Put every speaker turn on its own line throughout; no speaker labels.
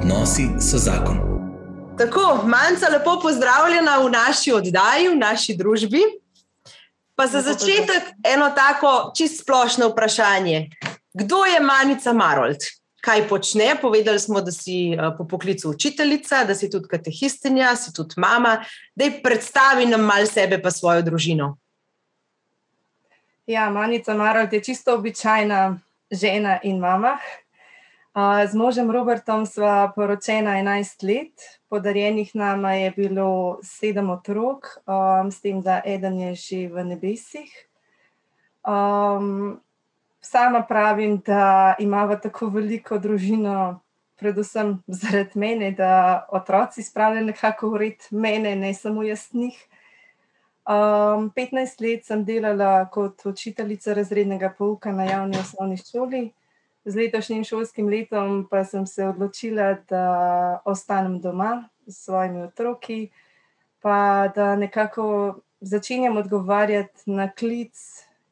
Odnosi so zakon.
Tako, manjka lepo pozdravljena v naši oddaji, v naši družbi. Pa za začetek eno tako čist splošno vprašanje. Kdo je Manica Marold? Kaj počne? Povedali smo, da si eh, po poklicu učiteljica, da si tudi katehistinja, si tudi mama. Da ji predstavi nam mal sebe pa svojo družino.
Ja, Manica Marold je čisto običajna žena in mama. Z možem Robertom sva poročena 11 let, podarjenih nama je bilo sedem otrok, um, s tem, da eden je že v nebesih. Um, sama pravim, da imamo tako veliko družino, predvsem zaradi mene, da otroci spravljajo nekako v red mene, ne samo jaz njih. Um, 15 let sem delala kot učiteljica razrednega pouka na javni osnovni šoli z letošnjim šolskim letom pa sem se odločila, da ostanem doma s svojimi otroki, pa da nekako začenjam odgovarjati na klic,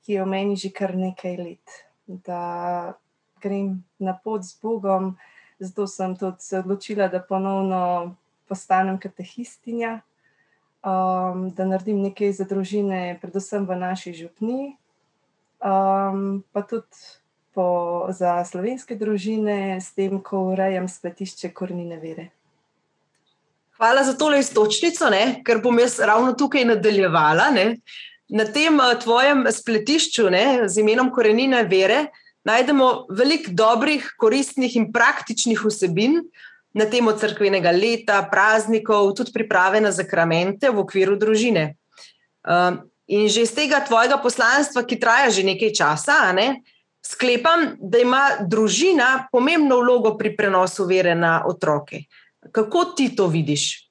ki je v meni že kar nekaj let. Da grem na pot z Bogom, zato sem tudi se odločila, da ponovno postanem katehistinja, um, da naredim nekaj za družine, predvsem v naši župni. Um, pa tudi po, za slovenske družine, s tem, ko urejam spletišče Kornine Vere.
Hvala za tole istočnico, ne? ker bom jaz ravno tukaj nadaljevala. Ne? Na tem uh, tvojem spletišču ne, z imenom Korenine Vere najdemo veliko dobrih, koristnih in praktičnih vsebin na temo crkvenega leta, praznikov, tudi priprave na zakramente v okviru družine. Uh, in že iz tega tvojega poslanstva, ki traja že nekaj časa, ne, sklepam, da ima družina pomembno vlogo pri prenosu vere na otroke. Kako ti to vidiš?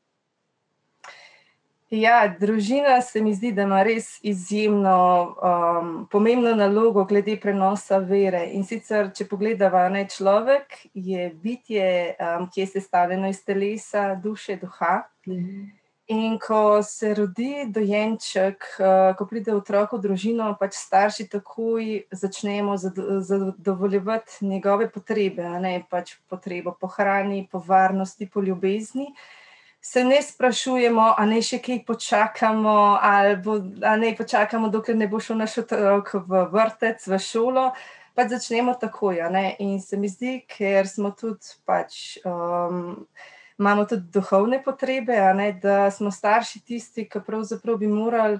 Ja, družina se mi zdi, da ima res izjemno um, pomembno nalogo glede prenosa vere. In sicer, če pogledamo, ne človek je bitje, um, ki je sestavljeno iz telesa, duše, duha. Mhm. In ko se rodi dojenček, eh, ko pride otrok v družino, pač starši takoj začnemo zadovoljevati njegove potrebe, ne pač potrebo po hrani, po varnosti, po ljubezni. Se ne sprašujemo, a ne še kaj počakamo, ali bo, ne počakamo, dokler ne bo šel naš otrok v vrtec, v šolo. Pač začnemo takoj. In se mi zdi, ker smo tudi pač. Um, imamo tudi duhovne potrebe, ne, da smo starši tisti, ki pravzaprav bi morali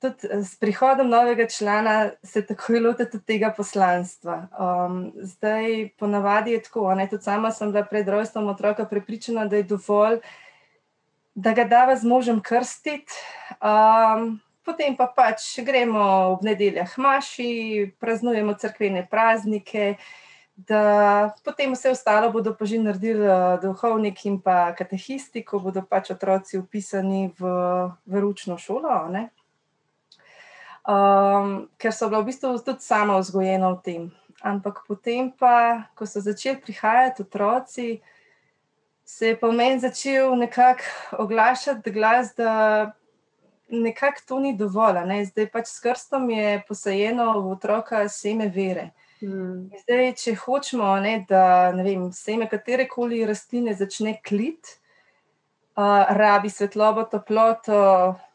tudi eh, s prihodom novega člana se takoj lotiti tega poslanstva. Um, zdaj, ponavadi je tako, ne, tudi sama sem bila pred rojstvom otroka prepričana, da je dovolj, da ga dava z možem krstiti. Um, Potem pa pač gremo ob nedeljah maši, praznujemo crkvene praznike, uh, da potem vse ostalo bodo pa že naredili uh, duhovnik in pa katehisti, ko bodo pač otroci upisani v, v ručno šolo. Um, ker so bila v bistvu tudi sama vzgojena v tem. Ampak potem, pa, ko so začeli prihajati otroci, se je pa meni začel nekako oglašati glas, da nekako to ni dovolj. Ne? Zdaj pač s krstom je posajeno v otroka seme vere. Hmm. Zdaj, če hočemo, ne, da vem, seme katere koli rastline začne klit, uh, rabi svetlobo, toploto,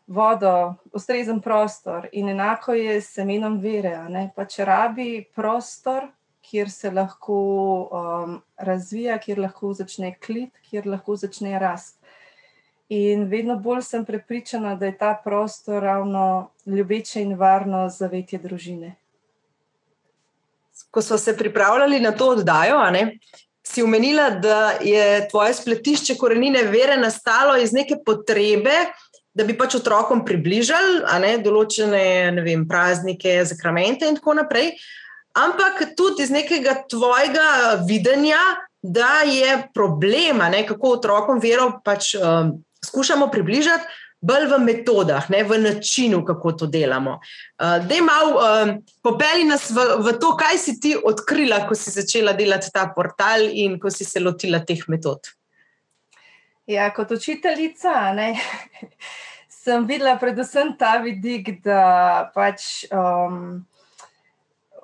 vodo, ustrezen prostor. In enako je s semenom vere. Pač rabi prostor, kjer se lahko um, razvija, kjer lahko začne klit, kjer lahko začne rast. In vedno bolj sem prepričana, da je ta prostor ravno ljubeče in varno zavetje družine
ko smo se pripravljali na to oddajo, ne, si umenila, da je tvoje spletišče korenine vere nastalo iz neke potrebe, da bi pač otrokom približali ne, določene ne vem, praznike, zakramente in tako naprej, ampak tudi iz nekega tvojega videnja, da je problema, ne, kako otrokom vero pač um, skušamo približati bolj v metodah, ne, v načinu, kako to delamo. Uh, da je malo uh, popeli nas v, v to, kaj si ti odkrila, ko si začela delati ta portal in ko si se lotila teh metod.
Ja, kot učiteljica ne, sem videla predvsem ta vidik, da pač. Um,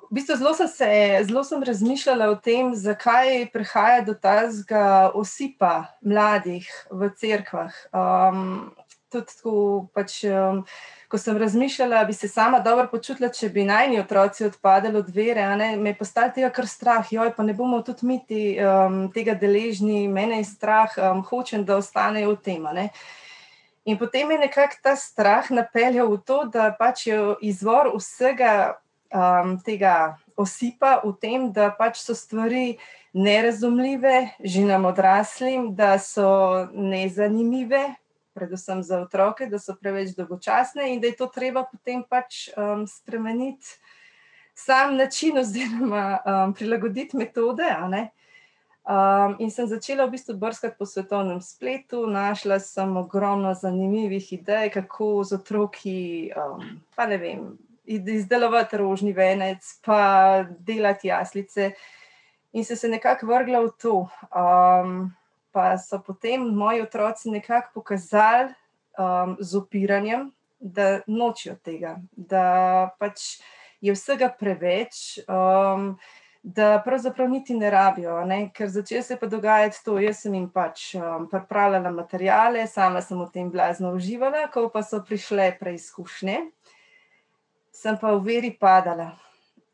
v bistvu zelo sem, se, zelo sem razmišljala o tem, zakaj prihaja do tega osipa mladih v cerkvah. Um, tudi tako pač. Um, ko sem razmišljala, bi se sama dobro počutila, če bi najni otroci odpadali od vere, me je postalo tega kar strah, joj, pa ne bomo tudi mi ti, um, tega deležni, mene je strah, um, hočem, da ostanejo v tem. In potem je nekako ta strah napeljal v to, da pač je izvor vsega um, tega osipa v tem, da pač so stvari nerazumljive, že nam odraslim, da so nezanimive, predvsem za otroke, da so preveč dolgočasne in da je to treba potem pač um, spremeniti sam način, oziroma um, prilagoditi metode. Um, in sem začela v bistvu brskati po svetovnem spletu, našla sem ogromno zanimivih idej, kako z otroki, um, pa ne vem, izdelovati rožni venec, pa delati jaslice. In se nekako vrgla v to. Um, pa so potem moji otroci nekako pokazali um, z upiranjem, da nočijo tega, da pač je vsega preveč. Um, Da, pravzaprav niti ne rabijo, ne? ker začne se pa dogajati to. Jaz sem jim pač um, pripravljala materijale, sama sem v tem blazno uživala, ko pa so prišle preizkušnje, sem pa v veri padala.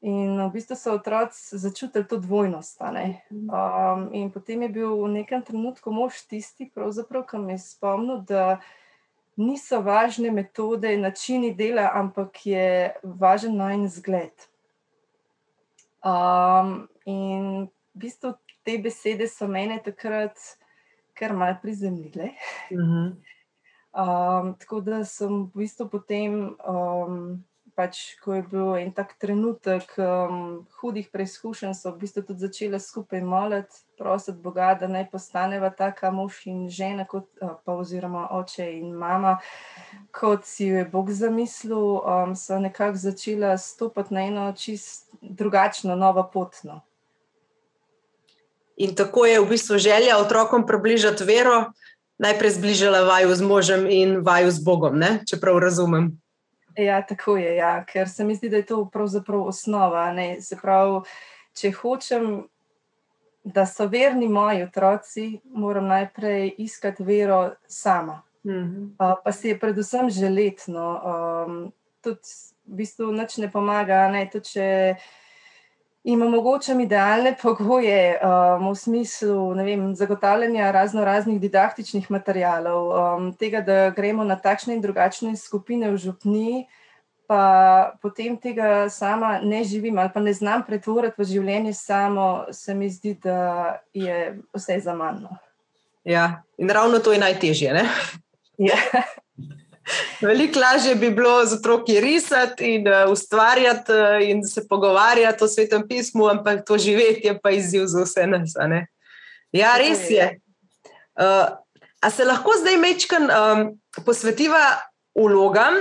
In v bistvu so otroci začutili to dvojnost. Um, in potem je bil v nekem trenutku mož tisti, ki mi je spomnil, da niso važne metode in načini dela, ampak je važen najen zgled. Um, in v bistvu te besede so mene takrat kar malce prizemljile. Uh -huh. um, tako da sem v bistvu potem. Um, pač, ko je bil en tak trenutek um, hudih preizkušenj, so v bistvu tudi začele skupaj moliti, prositi Boga, da naj postaneva taka mož in žena, kot, pa oziroma oče in mama, kot si jo je Bog zamislil, um, so nekako začela stopiti na eno čist drugačno, novo potno.
In tako je v bistvu želja otrokom približati vero, najprej zbližala vaju z možem in vaju z Bogom, ne? če prav razumem.
Ja, tako je, ja, ker se mi zdi, da je to pravzaprav osnova. Ne? Se pravi, če hočem, da so verni moji otroci, moram najprej iskati vero sama. Mm -hmm. uh, pa se je predvsem želetno. Um, tudi v bistvu nič ne pomaga. Ne? Tudi, če, in omogočam idealne pogoje um, v smislu vem, zagotavljanja razno raznih didaktičnih materijalov, um, tega, da gremo na takšne in drugačne skupine v župni, pa potem tega sama ne živim ali pa ne znam pretvoriti v življenje samo, se mi zdi, da je vse za manj. No.
Ja, in ravno to je najtežje. Ja. Veliko lažje bi bilo z otroki risati in uh, ustvarjati uh, in se pogovarjati o svetem pismu, ampak to živeti je pa izziv za vse nas. Ja, res je. Uh, a se lahko zdaj mečkam um, posvetiva vlogam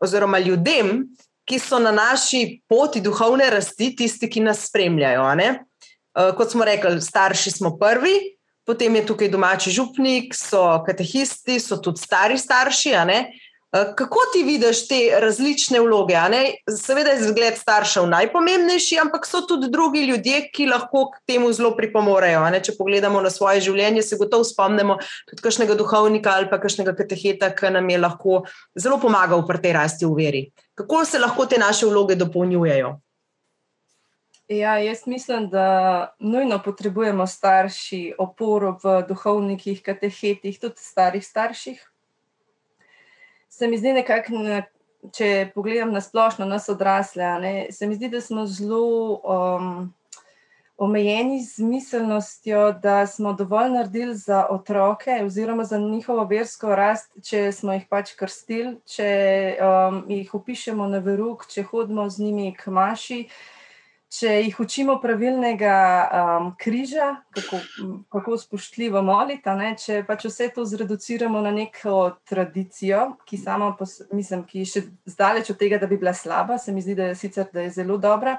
oziroma ljudem, ki so na naši poti duhovne rasti, tisti, ki nas spremljajo. Uh, kot smo rekli, starši smo prvi. Potem je tukaj domači župnik, so katehisti, so tudi stari starši. Eh, kako ti vidiš te različne vloge? Seveda je zgled staršev najpomembnejši, ampak so tudi drugi ljudje, ki lahko k temu zelo pripomorejo. Če pogledamo na svoje življenje, se gotovo spomnimo tudi kakšnega duhovnika ali pa kakšnega kateheta, ki nam je lahko zelo pomagal pri tej rasti v veri. Kako se lahko te naše vloge dopolnjujejo?
Ja, jaz mislim, da nujno potrebujemo starši oporo v duhovnikih, katehetih, tudi starih starših se mi zdi nekako, če pogledam na splošno, nas odrasle, ne, se mi zdi, da smo zelo um, omejeni z miselnostjo, da smo dovolj naredili za otroke oziroma za njihovo versko rast, če smo jih pač krstili, če um, jih upišemo na verug, če hodimo z njimi k maši. Uh, če jih učimo pravilnega um, križa, kako, kako spoštljivo moliti, ne, če pač vse to zreduciramo na neko tradicijo, ki sama, mislim, ki je še zdaleč od tega, da bi bila slaba, se mi zdi, da je sicer da je zelo dobra.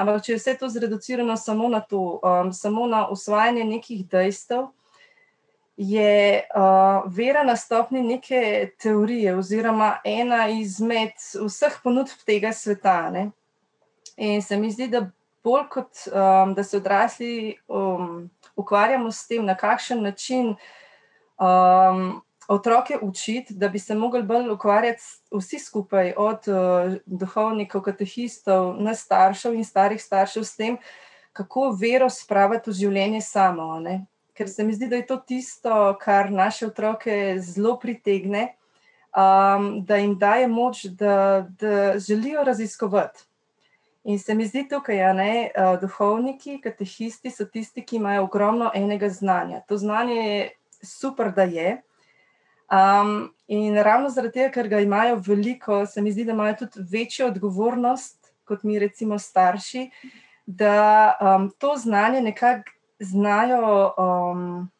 Ampak, če je vse to zreducirano samo na to, um, samo na usvajanje nekih dejstev, je uh, vera na stopni neke teorije, oziroma ena izmed vseh ponudb tega sveta. Ne? In se mi zdi, da bolj kot um, da se odrasli um, ukvarjamo s tem, na kakšen način um, otroke učiti, da bi se mogli bolj ukvarjati vsi skupaj, od uh, duhovnikov, katehistov, na staršev in starih staršev, s tem, kako vero spraviti v življenje samo. Ne? Ker se mi zdi, da je to tisto, kar naše otroke zelo pritegne, um, da jim daje moč, da, da želijo raziskovati. In se mi zdi tukaj, da ne, uh, duhovniki, katehisti so tisti, ki imajo ogromno enega znanja. To znanje je super, da je. Um, in ravno zaradi tega, ker ga imajo veliko, se mi zdi, da imajo tudi večjo odgovornost kot mi, recimo, starši, da um, to znanje nekako znajo um,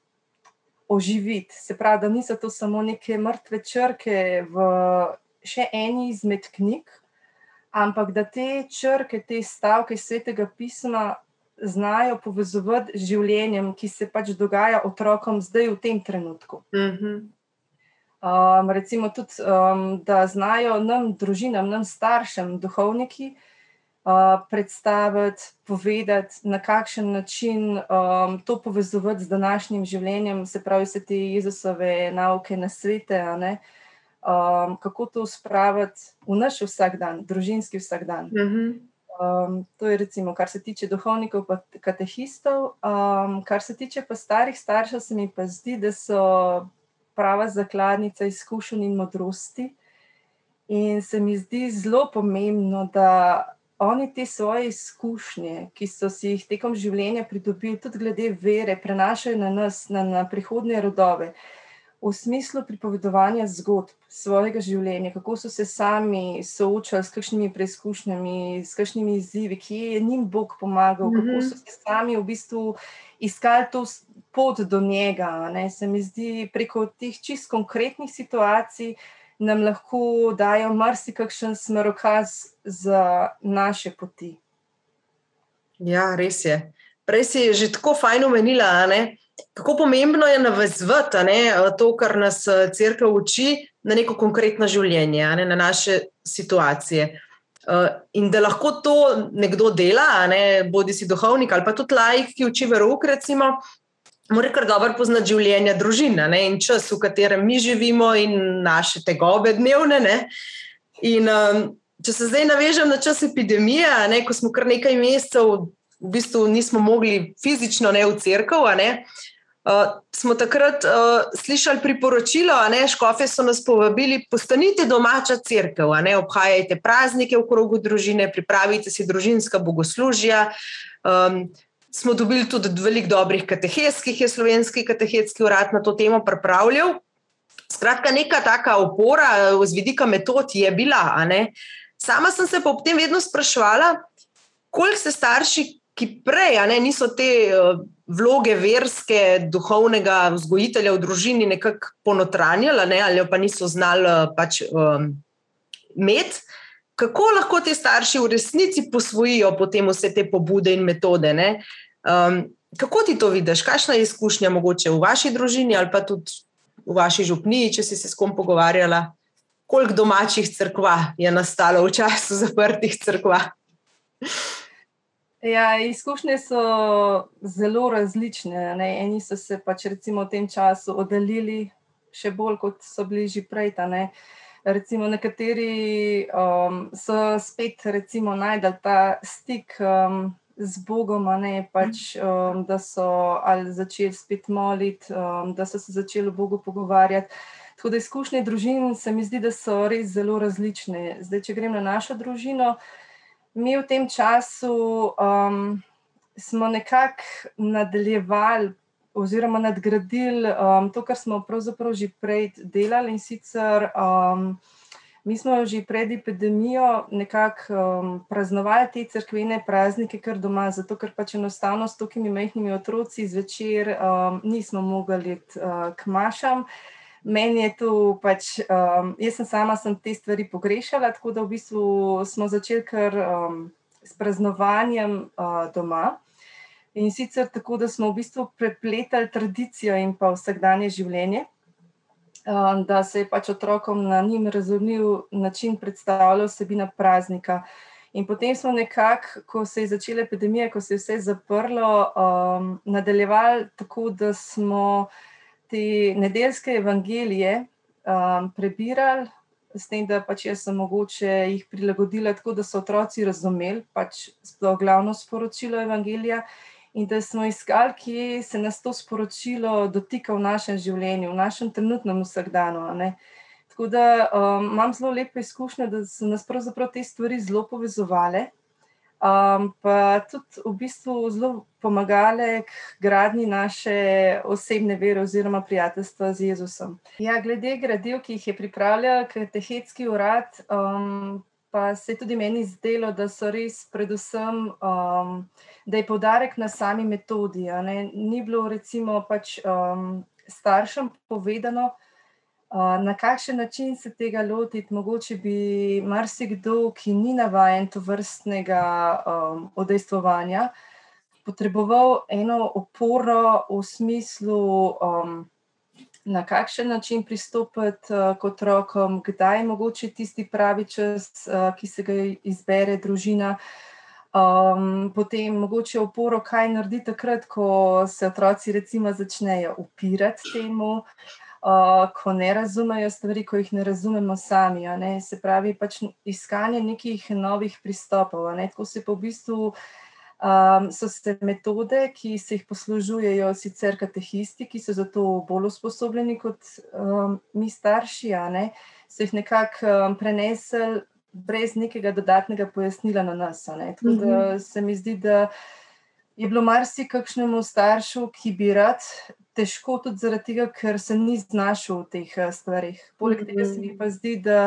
oživiti. Se pravi, da niso to samo neke mrtve črke v še eni izmed knjig, ampak da te črke, te stavke svetega pisma. Znajo povezovati z življenjem, ki se pač dogaja otrokom zdaj, v tem trenutku. Mm -hmm. Um, recimo tudi, um, da znajo nam, družinam, nam, staršem, duhovniki uh, predstaviti, povedati, na kakšen način um, to povezovati z današnjim življenjem, se pravi, vse te Jezusove nauke na svete, um, kako to spraviti v naš vsakdan, družinski vsakdan. Mm -hmm. Um, to je, recimo, kar se tiče duhovnikov, pa katehistov. Um, kar se tiče pa starih staršev, se mi pa zdi, da so prava zakladnica izkušenj in modrosti. In se mi zdi zelo pomembno, da oni te svoje izkušnje, ki so si jih tekom življenja pridobili, tudi glede vere, prenašajo na nas, na, na prihodne rodove. V smislu pripovedovanja zgodb svojega življenja, kako so se sami soočali s kakšnimi preizkušnjami, s kakšnimi izzivi, ki je njim Bog pomagal, mm -hmm. kako so se sami v bistvu iskali to pot do njega. Ne? Se mi zdi, preko teh čist konkretnih situacij nam lahko dajo marsikakšen smerokaz za naše poti.
Ja, res je. Prej si že tako fajn omenila, kako pomembno je navezvati to, kar nas crkva uči, na neko konkretno življenje, ne? na naše situacije. Uh, in da lahko to nekdo dela, ne, bodi si duhovnik ali pa tudi laik, ki uči verok, recimo, mora kar dobro poznati življenje družine ne, in čas, v katerem mi živimo, in naše tegobe dnevne. Ne. In um, če se zdaj navežem na čas epidemije, ne, ko smo kar nekaj mesecev, v bistvu nismo mogli fizično ne v crkvu. Uh, smo takrat uh, slišali priporočilo, da škofe so nas povabili, postanite domača crkva, obhajajte praznike v krogu družine, pripravite si družinska bogoslužja. Um, smo dobili tudi veliko dobrih katehes, ki jih je slovenski katehetski urad na to temo pripravljal. Skratka, neka taka opora z vidika metod je bila. Sama sem se pa ob tem vedno sprašvala, koliko se starši, ki prej ne, niso te uh, vloge verske, duhovnega vzgojitelja v družini nekako ponotranjali ne, ali pa niso znali uh, pač, um, imeti. Kako lahko ti starši v resnici posvojijo potem vse te pobude in metode? Um, kako ti to vidiš, kakšna je izkušnja mogoče v vaši družini ali pa tudi v vaši župniji, če si se s kom pogovarjala? Koliko domačih crkva je nastalo v času zaprtih crkva?
Ja, izkušnje so zelo različne. Ne? Eni so se pač recimo v tem času oddaljili še bolj, kot so bili že prej. Recimo, nekateri um, so spet najdel ta stik um, z Bogom, ne, pač, um, da so začeli spet moliti, um, da so se začeli o Bogu pogovarjati. Tako da izkušnje družin se mi zdi, da so res zelo različne. Zdaj, če grem na našo družino, mi v tem času um, smo nekako nadaljevali oziroma nadgradili um, to, kar smo pravzaprav že prej delali in sicer. Um, Mi smo že pred epidemijo nekako um, praznovali te crkvene praznike, kar doma, zato ker pač enostavno s tokimi majhnimi otroci zvečer um, nismo mogli uh, k mašam. Meni je to pač, um, jaz sem sama sem te stvari pogrešala, tako da v bistvu smo začeli kar um, s praznovanjem uh, doma. In sicer tako, da smo v bistvu prepletali tradicijo in pa vsakdanje življenje, um, da se je pač otrokom na njim razumljiv način predstavljala vsebina praznika. In potem smo nekako, ko se je začela epidemija, ko se je vse zaprlo, um, nadaljevali tako, da smo te nedeljske evangelije um, prebirali, s tem, da pač jaz sem mogoče jih prilagodila tako, da so otroci razumeli pač sploh glavno sporočilo evangelija. In da smo iskali, kje se nas to sporočilo dotika v našem življenju, v našem trenutnem vsakdanu. Tako da um, imam zelo lepe izkušnje, da so nas pravzaprav te stvari zelo povezovale, um, pa tudi v bistvu zelo pomagale k gradni naše osebne vere oziroma prijateljstva z Jezusom. Ja, glede gradiv, ki jih je pripravljal Katehetski urad, um, pa se je tudi meni zdelo, da so res predvsem, um, da je poudarek na sami metodi. Ni bilo recimo pač um, staršem povedano, Na kakšen način se tega lotiti, mogoče bi marsikdo, ki ni navaden to vrstnega um, odejstvovanja, potreboval eno oporo v smislu, um, na kakšen način pristopiti uh, k otrokom, kdaj je mogoče tisti pravi čas, uh, ki se ga izbere družina. Um, potem mogoče oporo, kaj narediti takrat, ko se otroci recimo začnejo upirati temu ko ne razumejo stvari, ko jih ne razumemo sami. Ne? Se pravi, pač iskanje nekih novih pristopov. Tako se pa v bistvu. Um, so se metode, ki se jih poslužujejo sicer katehisti, ki so za to bolj usposobljeni kot um, mi starši, ne, so jih nekako um, prenesli brez nekega dodatnega pojasnila na nas. Tako da mhm. se mi zdi, da je bilo marsikakšnemu staršu, ki bi rad težko tudi zaradi tega, ker se ni znašel v teh uh, stvarih. Poleg tega se mi mhm. pa zdi, da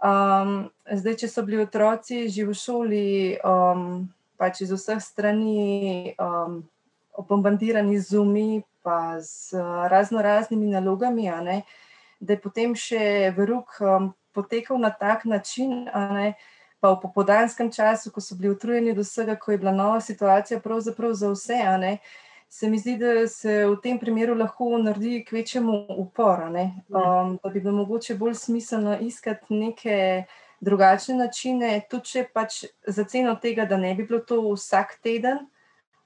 um, zdaj, če so bili otroci že v šoli, um, pač iz vseh strani um, obombardirani z umi, pa z uh, razno raznimi nalogami, ne, da je potem še verug um, potekal na tak način. Pa v popodanskem času, ko so bili utrujeni do vsega, ko je bila nova situacija, pravzaprav za vse, uh, se mi zdi, da se v tem primeru lahko naredi k večjemu uporu. Um, da bi bilo mogoče bolj smiselno iskati neke drugačne načine, tudi če pač za ceno tega, da ne bi bilo to vsak teden.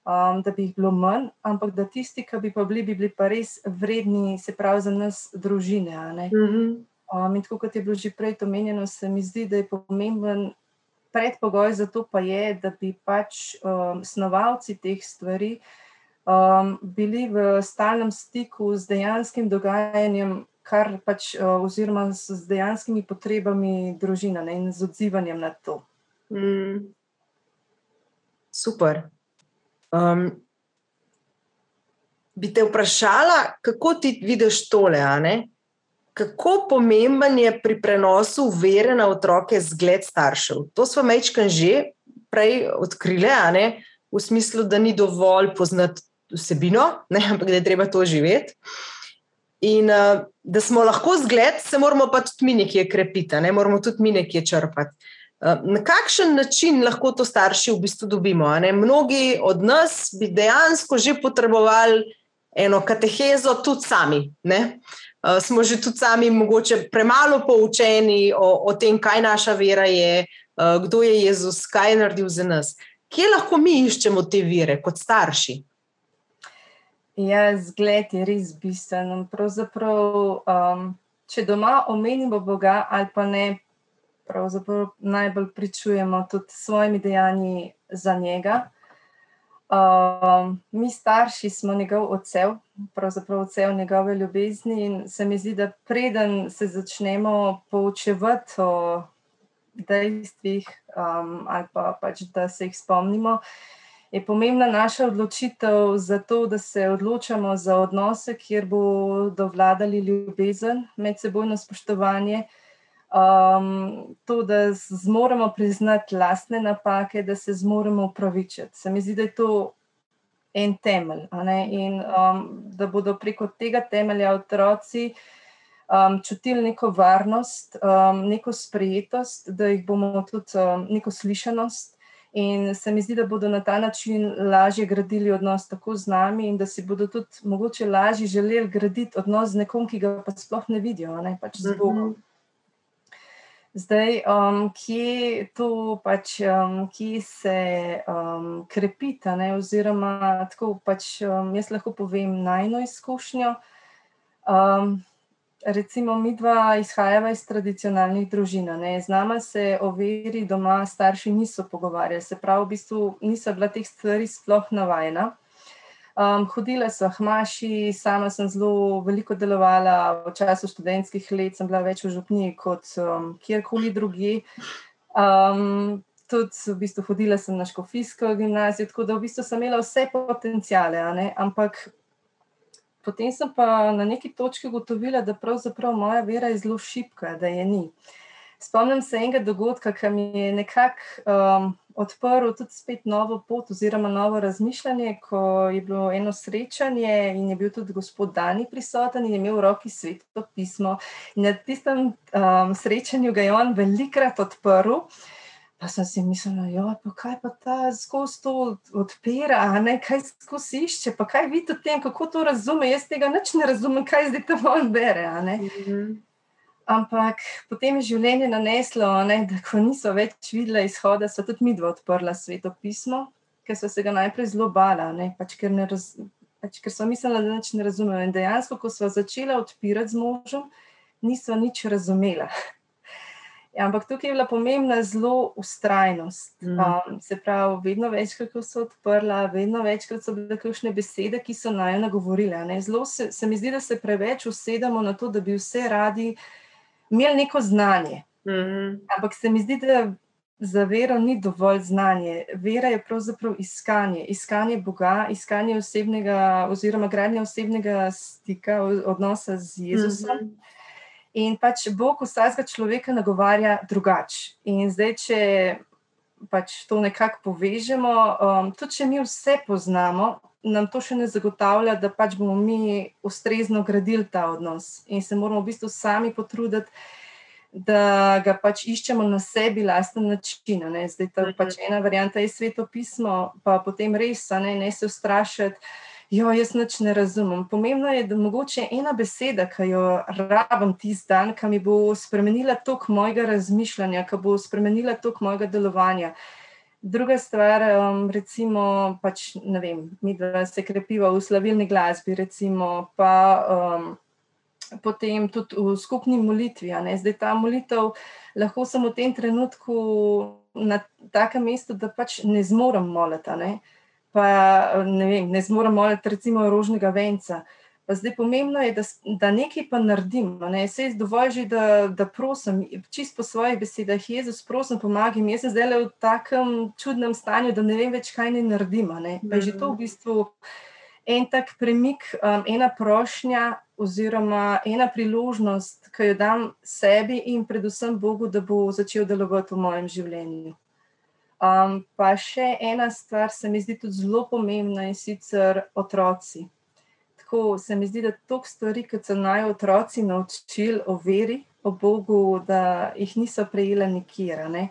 Um, da bi jih bilo manj, ampak da tisti, ki bi pa bili, bi bili pa res vredni, se pravi, za nas, družine. Mm -hmm. um, in tako kot je bilo že prej omenjeno, se mi zdi, da je pomemben predpogoj za to, pa je, da bi pač um, snovalci teh stvari uh, um, bili v stalnem stiku z dejanskim dogajanjem, kar pač, uh, oziroma z dejanskimi potrebami družine ne, in z odzivanjem na to. Mm.
Super. Um, bi te vprašala, kako ti vidiš tole? Kako pomemben je pri prenosu vere na otroke zgled staršev? To smo mečkaj že prej odkrili, v smislu, da ni dovolj poznati vsebino, ne, ampak da je treba to živeti. In uh, da smo lahko zgled, se moramo pa tudi mi nekje krepiti, ne moramo tudi mi nekje črpati. Uh, na kakšen način lahko to starši v bistvu dobimo? Mnogi od nas bi dejansko že potrebovali eno katehezo, tudi sami. Uh, smo že tudi sami, mogoče premalo poučeni o, o tem, kaj naša vera je, uh, kdo je Jezus, kaj je naredil za nas. Kje lahko mi iščemo te vire kot starši?
Ja, zgled je res bistven. Pravzaprav, um, če doma omenimo Boga, ali pa ne, pravzaprav najbolj pričujemo tudi s svojimi dejanji za njega. Um, mi, starši, smo njegov odsev, pravzaprav odsev njegove ljubezni, in se mi zdi, da preden se začnemo poučevati o dejstvih, um, ali pa pač da se jih spomnimo je pomembna naša odločitev za to, da se odločamo za odnose, kjer bodo vladali ljubezen, medsebojno spoštovanje. Um, to, da zmoremo priznati lastne napake, da se zmoremo upravičiti. Se mi zdi, da je to en temelj. In um, da bodo preko tega temelja otroci um, čutili neko varnost, um, neko sprejetost, da jih bomo tudi um, neko slišanost. In se mi zdi, da bodo na ta način lažje gradili odnos tako z nami, in da si bodo tudi mogoče lažje želeli graditi odnos z nekom, ki ga pa sploh ne vidijo, ne pač z Bogom. Zdaj, um, kje to pač, um, kje se um, krepita, ne, oziroma tako pač um, jaz lahko povem najno izkušnjo. Um, recimo, mi dva izhajava iz tradicionalnih družin. Z nama se o veri doma starši niso pogovarjali, se pravi, v bistvu niso bila teh stvari sploh navajena. Um, hodila so hmaši, sama sem zelo veliko delovala v času študentskih let, sem bila več v župni kot um, kjerkoli drugi. Um, tudi v bistvu hodila sem na škofijsko gimnazijo, tako da v bistvu sem imela vse potencijale, ampak potem sem pa na neki točki ugotovila, da pravzaprav moja vera je zelo šipka, da je ni. Spomnim se enega dogodka, ki mi je nekako um, odprl tudi spet novo pot, oziroma novo razmišljanje, ko je bilo eno srečanje in je bil tudi gospod Dani prisoten in je imel v roki sveto pismo. In na tistem um, srečanju ga je on velikrat odprl. Pa sem si mislila, da je kaj pa ta skozi to odpira, ne, kaj skozi išče, pa kaj vidi o tem, kako to razume. Jaz tega ne razumem, kaj zdaj tam on bere. Ampak potem je življenje naneslo, ne, da ko niso več videla izhoda, so tudi mi dva odprla sveto pismo, ker so se ga najprej zelo bala, ne, pač ker, ne raz, pač ker so mislila, da nič ne razumejo. In dejansko, ko so začela odpirati z možem, niso nič razumela. Ja, ampak tukaj je bila pomembna zelo ustrajnost. Mm. Um, se pravi, vedno večkrat, so odprla, vedno večkrat so bile kakšne besede, ki so naj nagovorile. Zelo se, se mi zdi, da se preveč usedamo na to, da bi vse radi imeli neko znanje. Mm. Ampak se mi zdi, da za vero ni dovolj znanje. Vera je pravzaprav iskanje, iskanje Boga, iskanje osebnega, oziroma gradnja osebnega stika, odnosa z Jezusom. Mm -hmm. In pač Bog vsakega človeka nagovarja drugače. In zdaj, če pač to nekako povežemo, um, tudi če mi vse poznamo, nam to še ne zagotavlja, da pač bomo mi ustrezno gradili ta odnos in se moramo v bistvu sami potruditi, da ga pač iščemo na sebi, lasten način. Ne? Zdaj, ta mhm. pač ena varianta je svetopismo, pa potem res, ne, ne se ustrašiti. Jo, jaz nič ne razumem. Pomembno je, da mogoče ena beseda, ki jo rabim tisti dan, ki mi bo spremenila tok mojega razmišljanja, ki bo spremenila tok mojega delovanja. Druga stvar, um, recimo, pač, ne vem, mi se krepiva v slavilni glasbi, recimo, pa um, potem tudi v skupni molitvi. Zdaj ta molitev lahko sem v tem trenutku na takem mestu, da pač ne zmorem moliti. Pa ne, vem, ne zmorem moliti recimo rožnega venca. Pa zdaj pomembno je, da, da nekaj pa naredim. Ne? Se je dovolj že, da, da prosim, čist po svojih besedah, Jezus, prosim, pomagaj mi. Jaz sem zdaj v takem čudnem stanju, da ne vem več, kaj ne naredim. Ne? Pa je že to v bistvu en tak premik, um, ena prošnja oziroma ena priložnost, ki jo dam sebi in predvsem Bogu, da bo začel delovati v mojem življenju. Um, pa še ena stvar se mi zdi tudi zelo pomembna in sicer otroci tako se mi zdi, da toliko stvari, kot so naj otroci naučili o veri, o Bogu, da jih niso prejela nikjer. Ne?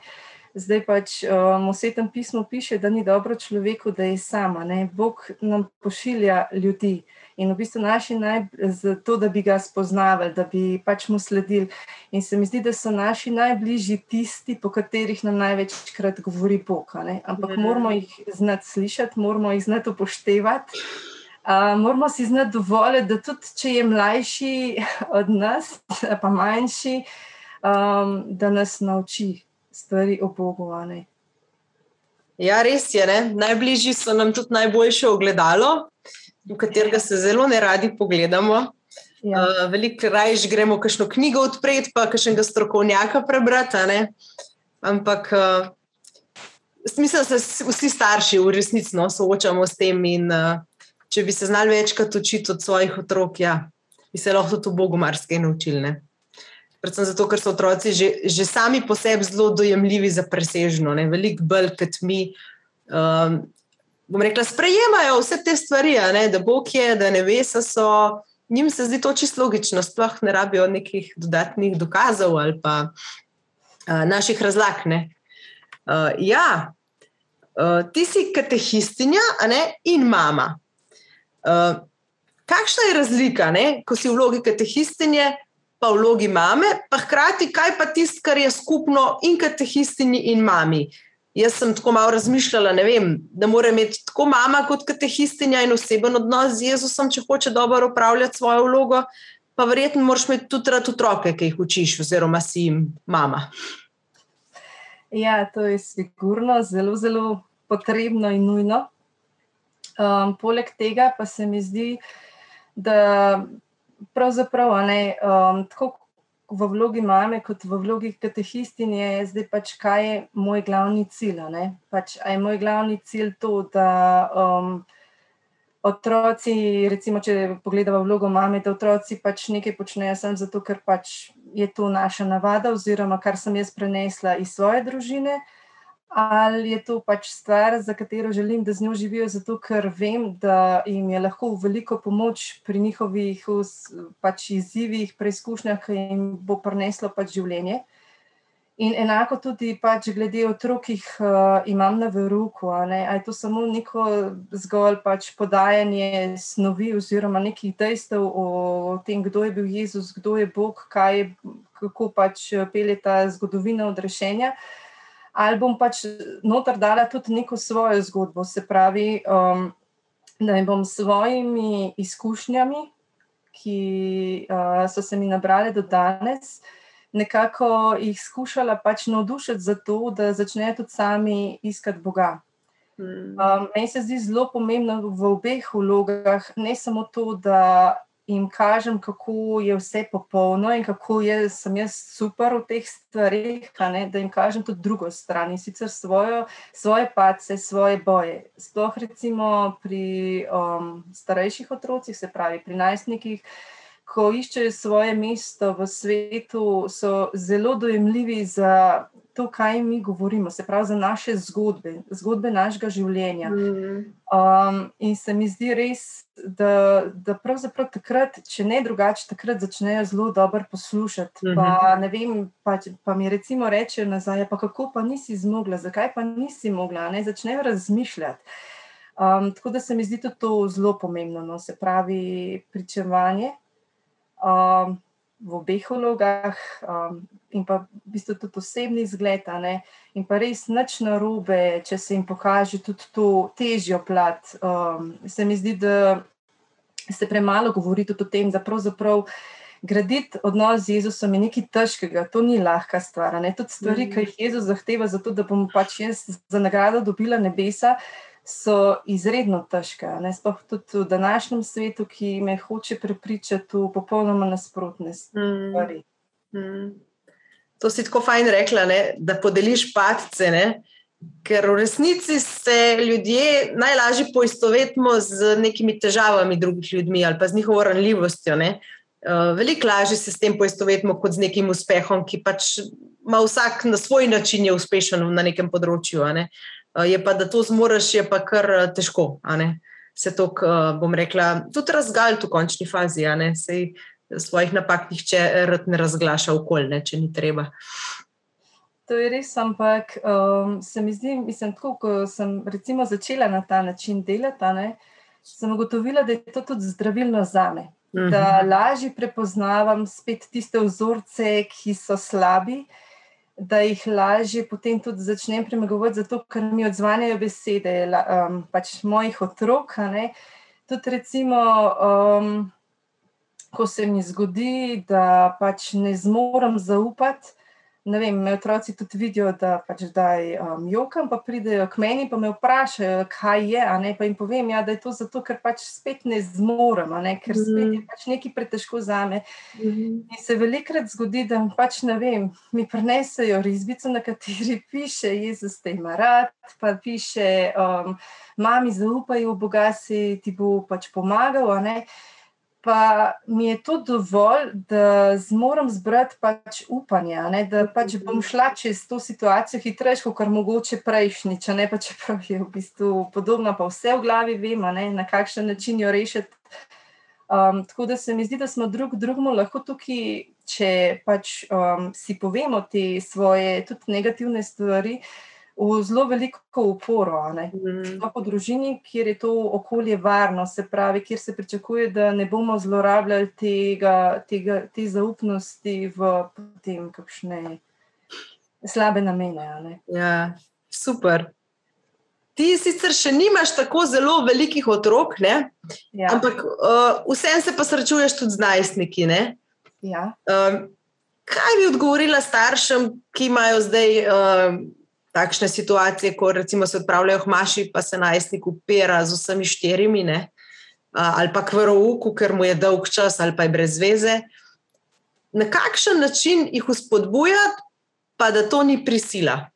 Zdaj pač um, v svetem pismu piše, da ni dobro človeku, da je sama. Ne? Bog nam pošilja ljudi in v bistvu naši naj, zato, da bi ga spoznavali, da bi pač mu sledili. In se mi zdi, da so naši najbližji tisti, po katerih nam največkrat govori Bog. Ampak mhm. moramo jih znati slišati, moramo jih znati upoštevati moramo si znati dovolj, da tudi če je mlajši od nas, pa manjši, um, da nas nauči stvari o Bogu.
Ja, res je. Ne? Najbližji so nam tudi najboljše ogledalo, v katerega se zelo ne radi pogledamo. Ja. Uh, Veliko raje gremo kakšno knjigo odpreti, pa kakšnega strokovnjaka prebrati. Ampak uh, mislim, da se vsi starši v resnici no, soočamo s tem in uh, če bi se znali večkrat učiti od svojih otrok, ja, bi se lahko tudi v Bogu marsikaj naučili. Ne? Predvsem zato, ker so otroci že, že sami po sebi zelo dojemljivi za presežno, veliko bolj kot mi. Um, bom rekla, sprejemajo vse te stvari, ne? da Bog je, da ne ve, da so. Njim se zdi to čisto logično, sploh ne rabijo nekih dodatnih dokazov ali pa uh, naših razlag. Uh, ja, uh, ti si katehistinja in mama. Uh, kakšna je razlika, ne? ko si v vlogi katehistinje, pa vlogi mame, pa hkrati, kaj pa tisto, kar je skupno in katehistini in mami. Jaz sem tako malo razmišljala, vem, da mora imeti tako mama kot katehistinja in oseben odnos z Jezusom, če hoče dobro upravljati svojo vlogo, pa verjetno moraš imeti tudi rad otroke, ki jih učiš, oziroma si jim mama.
Ja, to je sigurno zelo, zelo potrebno in nujno. Um, poleg tega pa se mi zdi, da pravzaprav ne, um, tako v vlogi mame, kot v vlogi katehistinje, je zdaj pač kaj je moj glavni cilj. Pač, je moj glavni cilj to, da um, otroci, recimo, če pogledamo vlogo mame, da otroci pač nekaj počnejo samo zato, ker pač je to naša navada, oziroma kar sem jaz prenesla iz svoje družine ali je to pač stvar, za katero želim, da z njo živijo, zato ker vem, da jim je lahko veliko pomoč pri njihovih pač izzivih, preizkušnjah, ki jim bo prineslo pač življenje. In enako tudi pač glede otrok, ki jih uh, imam na veruku, ali je to samo neko zgolj pač podajanje snovi oziroma nekih dejstev o tem, kdo je bil Jezus, kdo je Bog, kaj, kako pač pelje ta zgodovina odrešenja. Uh, ali bom pač noter dala tudi neko svojo zgodbo, se pravi, um, da bom s svojimi izkušnjami, ki uh, so se mi nabrale do danes, nekako jih skušala pač navdušiti za to, da začnejo tudi sami iskati Boga. Hmm. Um, meni se zdi zelo pomembno v obeh vlogah, ne samo to, da jim kažem, kako je vse popolno in kako je, sem jaz super v teh stvarih, da jim kažem tudi drugo stran in sicer svojo, svoje pace, svoje boje. Sploh recimo pri um, starejših otrocih, se pravi pri najstnikih. Ko iščejo svoje mesto v svetu, so zelo dojemljivi za to, kaj mi govorimo, se pravi za naše zgodbe, zgodbe našega življenja. Mm. Um, in se mi zdi res, da, da pravzaprav takrat, če ne drugače, takrat začnejo zelo dobro poslušati. Pa ne vem, pa, pa mi recimo rečejo nazaj, pa kako pa nisi zmogla, zakaj pa nisi mogla, ne začnejo razmišljati. Um, tako da se mi zdi to zelo pomembno, no, se pravi pričevanje. Um, v obeh vlogah, um, in pa v bistvu tudi osebni zgled, in pa res nič na robe, če se jim pokaže tudi to težjo plat. Um, se mi zdi, da se premalo govori tudi o tem, da pravzaprav. Graditi odnos z Jezusom je nekaj težkega, to ni lahka stvar. Ne? Tudi stvari, mm. ki jih Jezus zahteva, zato da bom pač jaz za nagrado dobila nebesa, so izredno težke. Sploh tudi v današnjem svetu, ki me hoče prepričati v popolnoma nasprotne stvari. Mm. Mm.
To si tako fajn rekla, ne? da podeliš patce. Ne? Ker v resnici se ljudje najlažje poistovetimo z nekimi težavami drugih ljudi ali pa z njihovo ranljivostjo. Ne? Uh, veliko lažje se s tem poistovetimo kot z nekim uspehom, ki pač ima vsak na svoj način uspešen na nekem področju. Ne? Eh, je pa, da to zmoriš, je pa kar eh, težko. Se to, eh, bom rekla, tudi razgaliti v končni fazi, a ne se svojih napak nihče ne razglaša okolje, če ni treba.
To je res, ampak um, se mi zdi, mislim, tako, ko sem recimo začela na ta način delati, ne, sem ugotovila, da je to tudi zdravilno za me. Da mhm. lažje prepoznavam spet tiste vzorce, ki so slabi, uh, da jih lažje potem tudi začnem premagovati, zato ker mi odzvanjajo besede um, pač mojih otrok. Tudi, recimo, um, ko se mi zgodi, da pač ne zmorem zaupati ne vem, me otroci tudi vidijo, da pač zdaj um, jokam, pa pridejo k meni in me vprašajo, kaj je. Pa jim povem, ja, da je to zato, ker pač spet ne zmorem, ne? ker spet je mhm. pač nekaj pretežko za me. Mhm. In se velikrat zgodi, da pač ne vem, mi prenesejo risbico, na kateri piše: Jezus te ima rad, pa piše: um, Mami, zaupaj v Boga, si ti bo pač pomagal pa mi je to dovolj, da zmorem zbrati pač upanje, ne, da pač bom šla čez to situacijo hitreje, kot mogoče prejšnjič. Ne pa čeprav je v bistvu podobno, pa vse v glavi vemo, na kakšen način jo rešiti. Um, tako da se mi zdi, da smo drug drugemu lahko tukaj, če pač um, si povemo te svoje tudi negativne stvari. V zelo veliko uporo. Mm. Po družini, kjer je to okolje varno, se pravi, kjer se pričakuje, da ne bomo zlorabljali tega, tega, te zaupnosti v tem, kakšne slabe namene.
Ja, super. Ti sicer še nimaš tako zelo velikih otrok, ja. ampak uh, vsem se pa srečuješ tudi z najstniki.
Ja.
Uh, kaj bi odgovorila staršem, ki imajo zdaj uh, takšne situacije, ko recimo se odpravljajo v Maši, pa se najstnik upira z vsemi štirimi, uh, ali pa kvarouku, ker mu je dolg čas, ali pa je brez veze. Na kakšen način jih uspodbujati, pa da to ni prisila?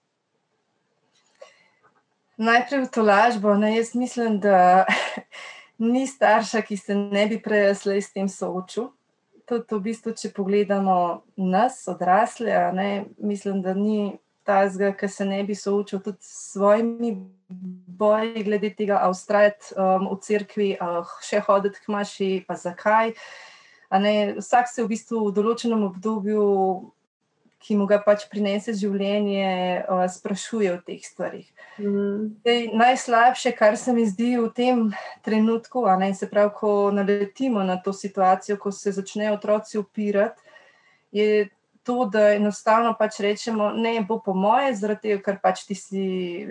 Najprej v to lažbo. Ne, jaz mislim, da ni starša, ki se ne bi prej s tem soočil. To, to v bistvu, če pogledamo nas, odrasle, ne, mislim, da ni tazga, ki se ne bi soočil tudi s svojimi boji, glede tega, ali ustrajati um, v cerkvi, ali še hoditi k maši, pa zakaj. Ne, vsak se v bistvu v določenem obdobju ki mu ga pač prinese življenje, uh, sprašuje o teh stvarih. Mm. Dej, najslabše, kar se mi zdi v tem trenutku, ne, se pravi, ko naletimo na to situacijo, ko se začnejo otroci upirati, je to, da enostavno pač rečemo, ne bo po moje, zaradi tega, ker pač ti si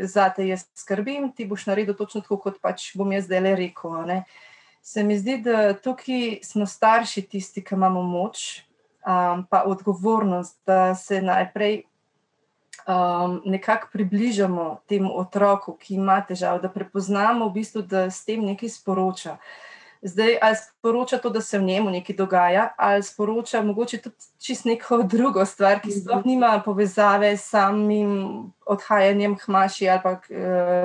za te jaz skrbim, ti boš naredil točno tako, kot pač bom jaz zdaj le rekel. Ne. Se mi zdi, da tukaj smo starši tisti, ki imamo moč, um, pa odgovornost, da se najprej um, nekako približamo temu otroku, ki ima težave, da prepoznamo, v bistvu, da s tem nekaj sporoča. Zdaj, ali sporoča to, da se v njemu nekaj dogaja, ali sporoča mogoče tudi čist neko drugo stvar, ki sploh mhm. nima povezave s samim odhajanjem hmaši ali pa,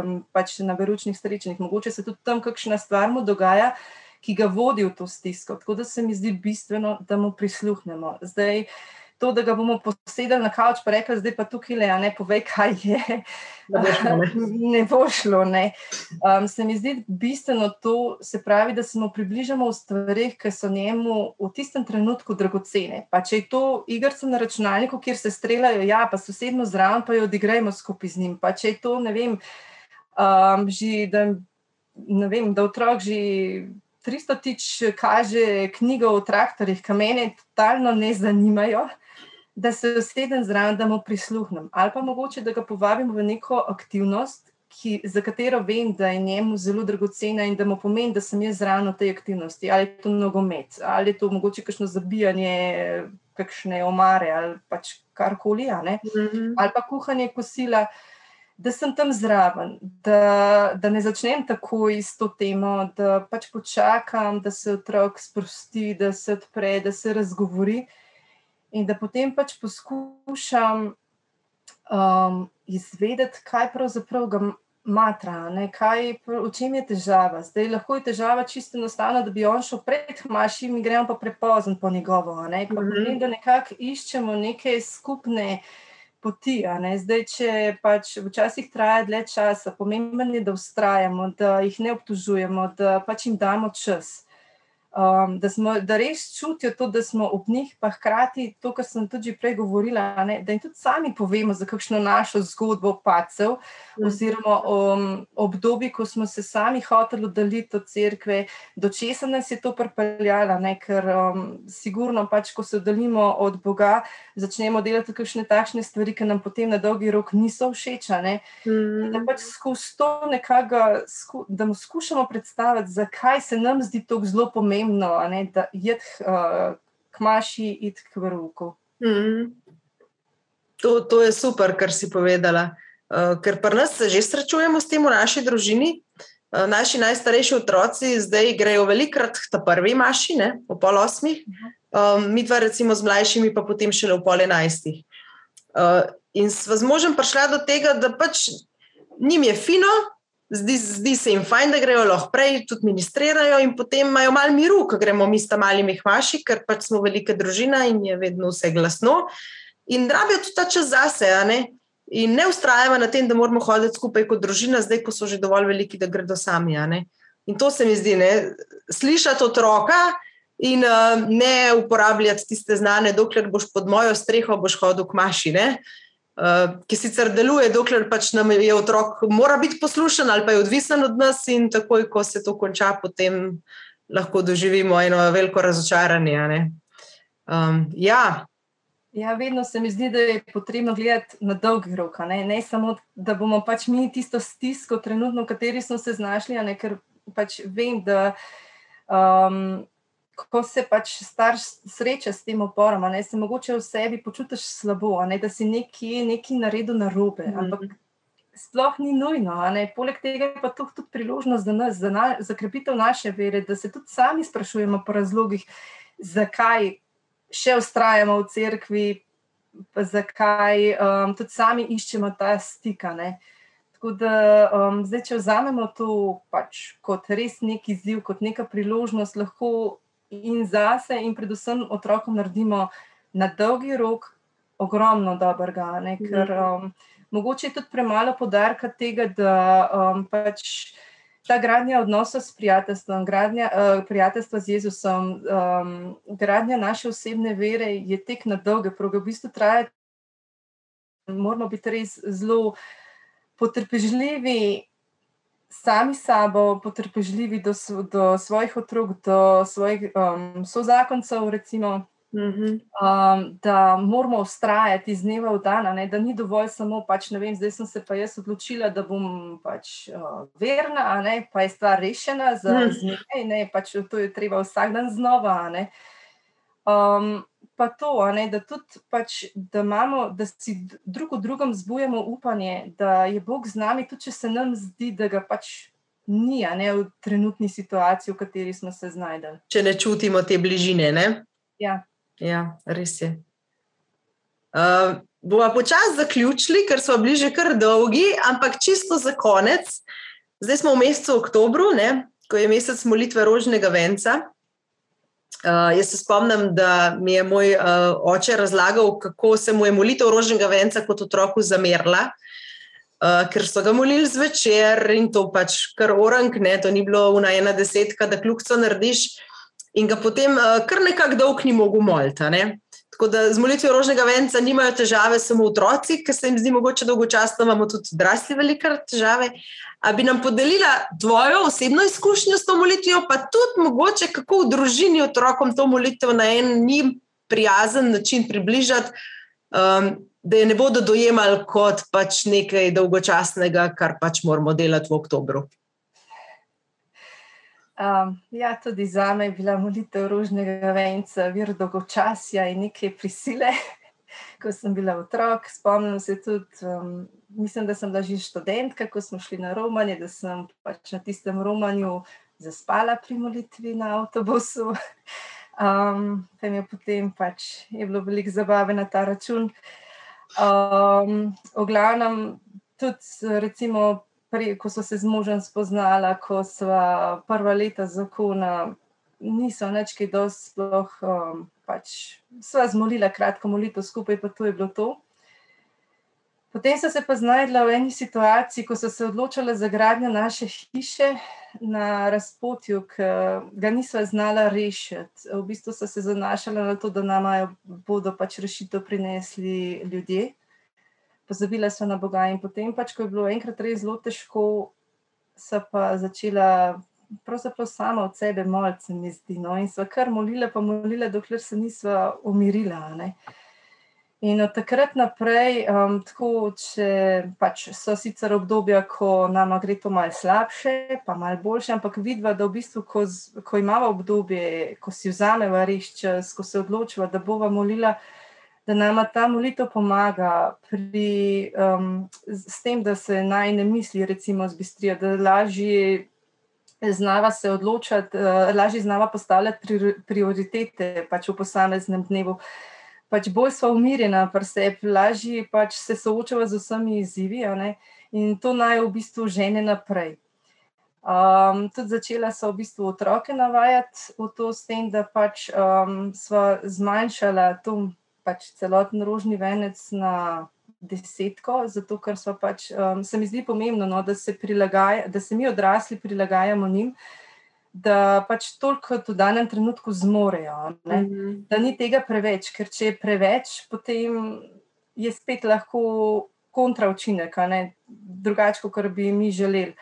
um, pač na veručnih srečnih. Mogoče se tudi tam kakšna stvar mu dogaja, ki ga vodi v to stisko. Tako da se mi zdi bistveno, da mu prisluhnemo. Zdaj, to, da ga bomo posedeli na kavč, pa rekli, zdaj pa tukaj le, ne povej, kaj je. Ne bo šlo. Ne. Um, se mi zdi bistveno to, se pravi, da se mu približamo v stvarih, ki so njemu v tistem trenutku dragocene. Pa če je to igrica na računalniku, kjer se streljajo, ja, pa sosedno zraven, pa jo odigrajmo skupaj z njim. Pa če je to, ne vem, um, že, da, ne vem, da otrok že 300 tič kaže knjigo o traktorjih, ki me totalno ne zanimajo, da se usedem zraven, da mu prisluhnem. Ali pa mogoče, da ga povabim v neko aktivnost, ki, za katero vem, da je njemu zelo dragocena in da mu pomeni, da sem jaz zraven v tej aktivnosti. Ali je to nogomet, ali je to mogoče kakšno zabijanje, kakšne omare ali pač karkoli, mm -hmm. ali pa kuhanje kosila da sem tam zraven, da, da ne začnem takoj s to temo, da pač počakam, da se otrok sprosti, da se odpre, da se razgovori, in da potem pač poskušam um, izvedeti, kaj pravzaprav ga matra, kaj, v čem je težava. Zdaj lahko je težava čisto enostavna, da bi on šel pred mašim, mi gremo pa prepozno po njegovo. Ne? Pa mm -hmm. potem, da nekako iščemo neke skupne poti. Zdaj, če pač včasih traja dlje časa, pomembno je, da ustrajamo, da jih ne obtužujemo, da pač jim damo čas um, da, smo, da res čutijo to, da smo ob njih, pa hkrati to, kar sem tudi prej govorila, ne, da jim tudi sami povemo za kakšno našo zgodbo pacev, mm. oziroma um, obdobju, ko smo se sami hoteli oddaliti od cerkve, do česa nas je to pripeljalo, ker um, sigurno pač, ko se oddaljimo od Boga, začnemo delati kakšne takšne stvari, ki nam potem na dolgi rok niso všeč. Mm. Da pač skozi to nekako, da mu skušamo predstaviti, zakaj se nam zdi to zelo pomembno pomembno, ne, da jed uh, k maši in k vrhu. Mm.
To, to je super, kar si povedala. Uh, ker pa nas že srečujemo s tem v naši družini. Uh, naši najstarejši otroci zdaj grejo velikrat ta prvi maši, ne, v pol osmih, um, mi dva, recimo, z mlajšimi, pa potem šele v pol enajstih. Uh, in sva z možem prišla do tega, da pač njim je fino, zdi, zdi se jim fajn, da grejo lahko prej, tudi ministrirajo in potem imajo malo miru, ko gremo mi s tam malimi hvaši, ker pač smo velika družina in je vedno vse glasno. In rabijo tudi ta čas zase, ne? in ne ustrajamo na tem, da moramo hoditi skupaj kot družina, zdaj, ko so že dovolj veliki, da gredo sami. In to se mi zdi, ne? slišati otroka. In uh, ne uporabljati tiste znane, dokler boš pod mojo streho, boš hodil k maši. Ne? Uh, ki sicer deluje, dokler pač nam je otrok, mora biti poslušen ali pa je odvisen od nas, in takoj, ko se to konča, potem lahko doživimo eno veliko razočaranje. Um, ja.
Ja, vedno se mi zdi, da je potrebno gledati na dolgi rok. Ne? ne samo, da bomo pač mi tisto stisko, trenutno, v kateri smo se znašli, ne? ker pač vem, da um, ko se pač starš sreča s tem oporom, ne, se mogoče v sebi počutiš slabo, ne, da si nekaj, nekaj naredil na robe. Mm -hmm. Ampak sploh ni nujno. Poleg tega je pa to tudi priložnost za nas, za, na, za krepitev naše vere, da se tudi sami sprašujemo po razlogih, zakaj še ustrajamo v cerkvi, zakaj um, tudi sami iščemo ta stika. Ne. Tako da, um, zdaj, če vzamemo to pač kot res neki izziv, kot neka priložnost, lahko in zase, in predvsem otrokom naredimo na dolgi rok ogromno dobrega. Ne? Ker um, mogoče je tudi premalo podarka tega, da um, pač. Ta gradnja odnosa s prijateljstvom, gradnja uh, prijateljstva z Jezusom, um, gradnja naše osebne vere je tek na dolge proge, v bistvu traja. Moramo biti res zelo potrpežljivi sami sabo, potrpežljivi do, do svojih otrok, do svojih um, sozakoncev, recimo,
mhm.
um, da moramo ustrajati iz dneva v dan, ne, da ni dovolj samo, pač, ne vem, zdaj sem se pa jaz odločila, da bom pač uh, verna, ne, pa je stvar rešena za mm. zmeraj, ne, pač to je treba vsak dan znova. Ne. Um, pa to, ne, da tudi, pač, da, imamo, da si drug v drugem zbujamo upanje, da je Bog z nami, tudi če se nam zdi, da ga pač ni ne, v trenutni situaciji, v kateri smo se znašli.
Če ne čutimo te bližine. Ne?
Ja.
ja, res je. Uh, Bomo počasi zaključili, ker smo bliže kar dolgi, ampak čisto za konec. Zdaj smo v mesecu oktobru, ne, ko je mesec molitve rožnega venca. Uh, jaz se spomnim, da mi je moj uh, oče razlagal, kako se mu je molitev rožnega venca kot otroku zamerila, uh, ker so ga molili zvečer in to pač kar orang, ne, to ni bilo una ena desetka, da kljubco narediš in ga potem uh, kar nekako dolg ni mogel moliti. Tako da z molitvijo rožnega venca nimajo težave samo otroci, ker se jim zdi mogoče dolgočasno, imamo tudi odrasli velike težave. A bi nam podelila tvojo osebno izkušnjo s to molitvijo, pa tudi mogoče kako v družini otrokom to molitev na en njim prijazen način približati, um, da je ne bodo dojemali kot pač nekaj dolgočasnega, kar pač moramo delati v oktobru.
Um, ja, tudi za me je bila molitev rožnega venca, vir dolgočasja in neke prisile ko sem bila otrok, spomnim se tudi, um, mislim, da sem bila že študentka, ko smo šli na Romanje, da sem pač na tistem Romanju zaspala pri molitvi na avtobusu. Um, tam je potem pač je bilo veliko zabave na ta račun. Um, v glavnem, tudi recimo, pri, ko so se z možem spoznala, ko sva prva leta zakona, niso več kaj dosti sploh. Um, pač sva zmolila kratko molitev skupaj, pa to je bilo to. Potem so se pa znašla v eni situaciji, ko so se odločile za gradnjo naše hiše na razpotju, ki ga niso znala rešiti. V bistvu so se zanašala na to, da nam bodo pač rešitev prinesli ljudje. Pozabila so na Boga in potem, pač, ko je bilo enkrat res zelo težko, so pa začela pravzaprav sama od sebe malce mi zdi. No? In so kar molile, pa molile, dokler se nismo umirila. Ne? In od takrat naprej, um, tako, če pač so sicer obdobja, ko nam gre to malce slabše, pa malce boljše, ampak vidva, da v bistvu, ko, ko imamo obdobje, ko si vzameva res čas, ko se odločiva, da bova molila, da nam ta molitev pomaga pri, um, s tem, da se naj ne misli, recimo, zbistrijo, da lažje znava se odločati, uh, lažje znava postavljati pri, prioritete pač v posameznem dnevu. Pač bolj smo umirjeni, pa se lažje pač se soočava z vsemi izzivi in to naj v bistvu žene naprej. Um, tudi začela so v bistvu otroke navajati v to, s tem, da pač um, smo zmanjšali pač celoten rožni venec na desetko, zato ker pač, um, se mi zdi pomembno, no, da, se da se mi odrasli prilagajamo njim, da pač toliko v danem trenutku zmorejo. Mm -hmm. Da ni tega preveč, ker če je preveč, potem je spet lahko kontraučinek, drugače, kot bi mi želeli.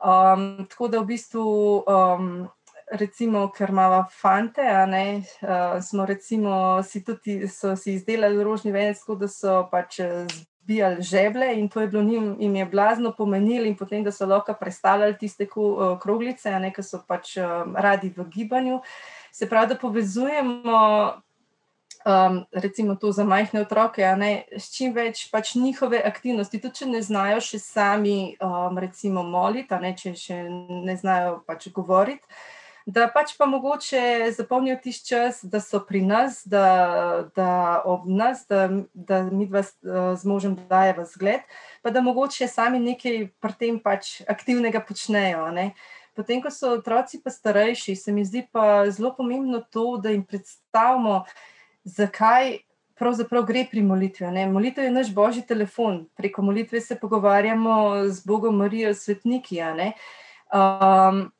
Um, tako da v bistvu, um, recimo, ker imamo fante, ne, uh, smo recimo si tudi si izdelali rožni venec, tako da so pač zbijali žeble in to je bilo njim, jim je blazno pomenilo, in potem, da so lahko predstavljali tiste uh, kroglice, ki so pač uh, radi v gibanju. Se pravi, da povezujemo um, recimo to za majhne otroke, ne, s čim več pač njihove aktivnosti, tudi če ne znajo še sami, um, recimo, moliti, ne, če še ne znajo pač govoriti. Da pač pa mogoče zapomnijo tisti čas, da so pri nas, da, da ob nas, da, da mi dva z možem daje v zgled, pa da mogoče sami nekaj pri tem pač aktivnega počnejo. Ne. Potem, ko so otroci pa starejši, se mi zdi pa zelo pomembno to, da jim predstavimo, zakaj pravzaprav gre pri molitvi. Ne? Molitev je naš božji telefon, preko molitve se pogovarjamo z Bogom, Marijo, svetniki. Um,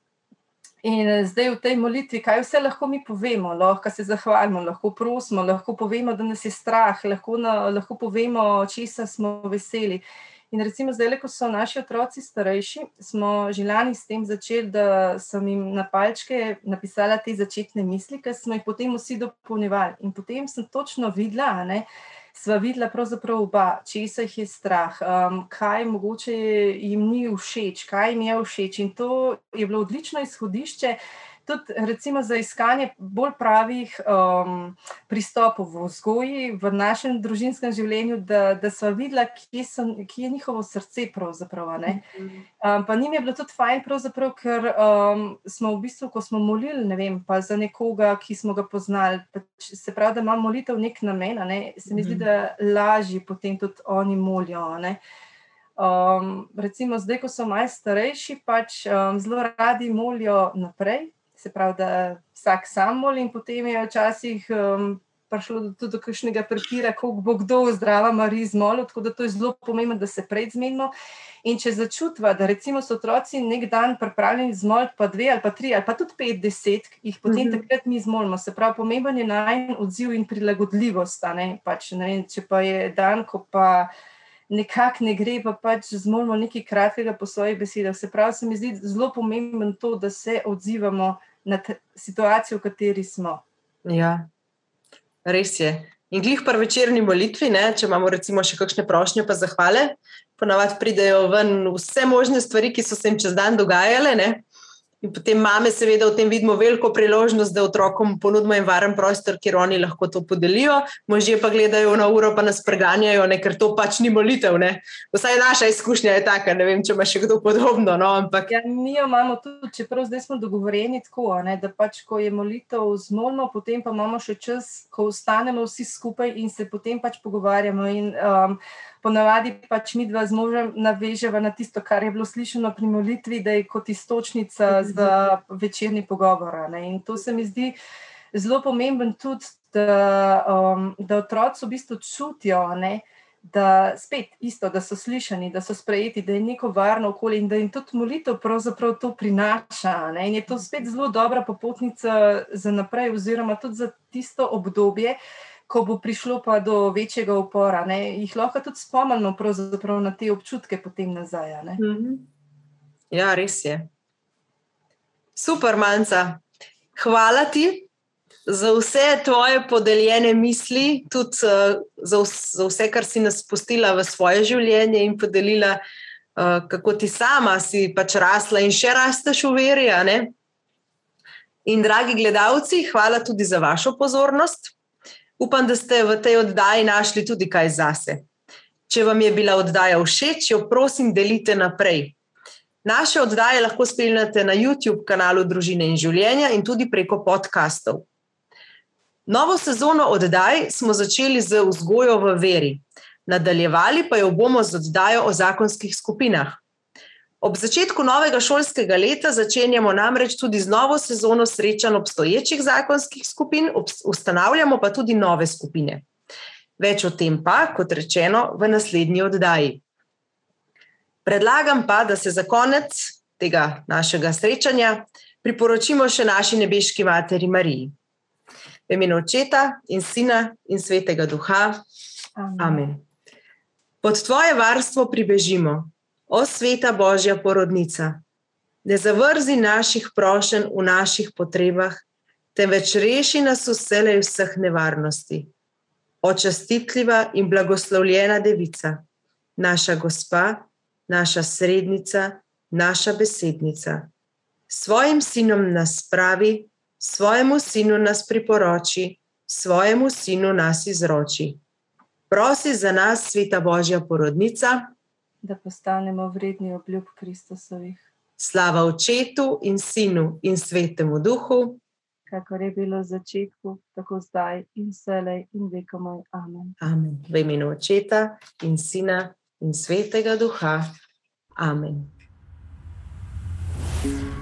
in zdaj v tej molitvi, kaj vse lahko mi povemo, lahko se zahvalimo, lahko prosimo, lahko povemo, da nas je strah, lahko, na, lahko povemo, česa smo veseli. In recimo zdaj, ko so naši otroci starejši, smo že lani s tem začeli, da sem jim na palčke napisala te začetne misli, ki smo jih potem vsi dopolnjevali. In potem sem točno videla, ne, sva videla pravzaprav oba, česa jih je strah, um, kaj mogoče jim ni všeč, kaj jim je všeč. In to je bilo odlično izhodišče tudi recimo, za iskanje bolj pravih um, pristopov v vzgoji, v našem družinskem življenju, da, da so videla, kje, so, kje je njihovo srce. Um, pa njim je bilo tudi fajn, ker um, smo v bistvu, ko smo molili vem, za nekoga, ki smo ga poznali, pač se pravi, da ima molitev nek namen, ne, se mi zdi, mhm. da lažje potem tudi oni molijo. Um, recimo, zdaj, ko so malo starejši, pač um, zelo radi molijo naprej, se pravi, da vsak sam moli, in potem je včasih um, prišlo tudi do kakšnega prepira, kako bo kdo zdrava, mari zmolil. Tako da to je zelo pomembno, da se prej zmenimo. In če začutva, da recimo so otroci nek dan pripravljeni zmoliti, pa dve ali pa tri ali pa tudi pet, deset, jih potem mm -hmm. takrat mi zmolimo. Se pravi, pomemben je najmanj odziv in prilagodljivost. Ne? Pač, ne če pa je dan, ko pa. Nekako ne gre, pa pač zmorimo nekaj kratkega po svojih besedah. Se pravi, se mi zdi zelo pomembno to, da se odzivamo na situacijo, v kateri smo.
Ja, res je. In glih pa večerni molitvi, ne, če imamo recimo še kakšne prošnje, pa zahvale, ponavadi pridejo ven vse možne stvari, ki so se jim čez dan dogajale. Ne. In potem mame, seveda, v tem vidimo veliko priložnost, da otrokom ponudimo en varen prostor, kjer oni lahko to podelijo, možje pa gledajo na uro, pa nas preganjajo, ne, ker to pač ni molitev. Ne. Vsaj naša izkušnja je taka, ne vem, če ima še kdo podobno. No, ampak...
ja, mi jo imamo tudi, čeprav zdaj smo dogovorjeni tako, ne, da pač, ko je molitev zmolno, potem pa imamo še čas, ko ostanemo vsi skupaj in se potem pač pogovarjamo. In, um, ponavadi pač mi dva z možem navežemo na tisto, kar je bilo slišano pri molitvi, da je kot istočnica za večerni pogovor. Ne? In to se mi zdi zelo pomemben tudi, da, um, da otroci v bistvu čutijo. Ne? Da, spet isto, da so slišani, da so sprejeti, da je neko varno okolje in da jim tudi molitev pravzaprav to prinaša. Ne? In je to spet zelo dobra popotnica za naprej, oziroma tudi za tisto obdobje, uh, ko bo prišlo pa do večjega upora, ne, jih lahko tudi spomnimo na te občutke potem nazaj. Mm -hmm.
Ja, res je. Super, manjca. Hvala ti za vse tvoje podeljene misli, tudi uh, za, za vse, kar si nas spustila v svoje življenje in podelila, uh, kako ti sama si pač rasla in še rasteš v veri. In, dragi gledalci, hvala tudi za vašo pozornost. Upam, da ste v tej oddaji našli tudi kaj zase. Če vam je bila oddaja všeč, jo prosim, delite naprej. Naše oddaje lahko spremljate na YouTube kanalu Družine in življenja in tudi preko podkastov. Novo sezono oddaj smo začeli z vzgojo v veri, nadaljevali pa jo bomo z oddajo o zakonskih skupinah. Ob začetku novega šolskega leta začenjamo namreč tudi z novo sezono srečanj obstoječih zakonskih skupin, ustanavljamo pa tudi nove skupine. Več o tem pa, kot rečeno, v naslednji oddaji. Predlagam pa, da se za konec tega našega srečanja priporočimo še naši nebeški materi Mariji. V imenu očeta in sina in svetega duha. Amen. Amen. Pod tvoje varstvo pribežimo, o sveta Božja porodnica. Ne zavrzi naših prošenj v naših potrebah, temveč reši nas vselej vseh nevarnosti. Očastitljiva in blagoslovljena devica, naša gospa, naša srednica, naša besednica. Svojim sinom nas pravi, svojemu sinu nas priporoči, svojemu sinu nas izroči. Prosi za nas, sveta Božja porodnica,
da postanemo vredni obljub Kristusovih.
Slava Očetu in Sinu in Svetemu Duhu.
Kakor je bilo v začetku, tako zdaj in vselej in vekomaj. Amen.
Amen. V imenu Očeta in Sina in Svetega Duha. Amen. thank you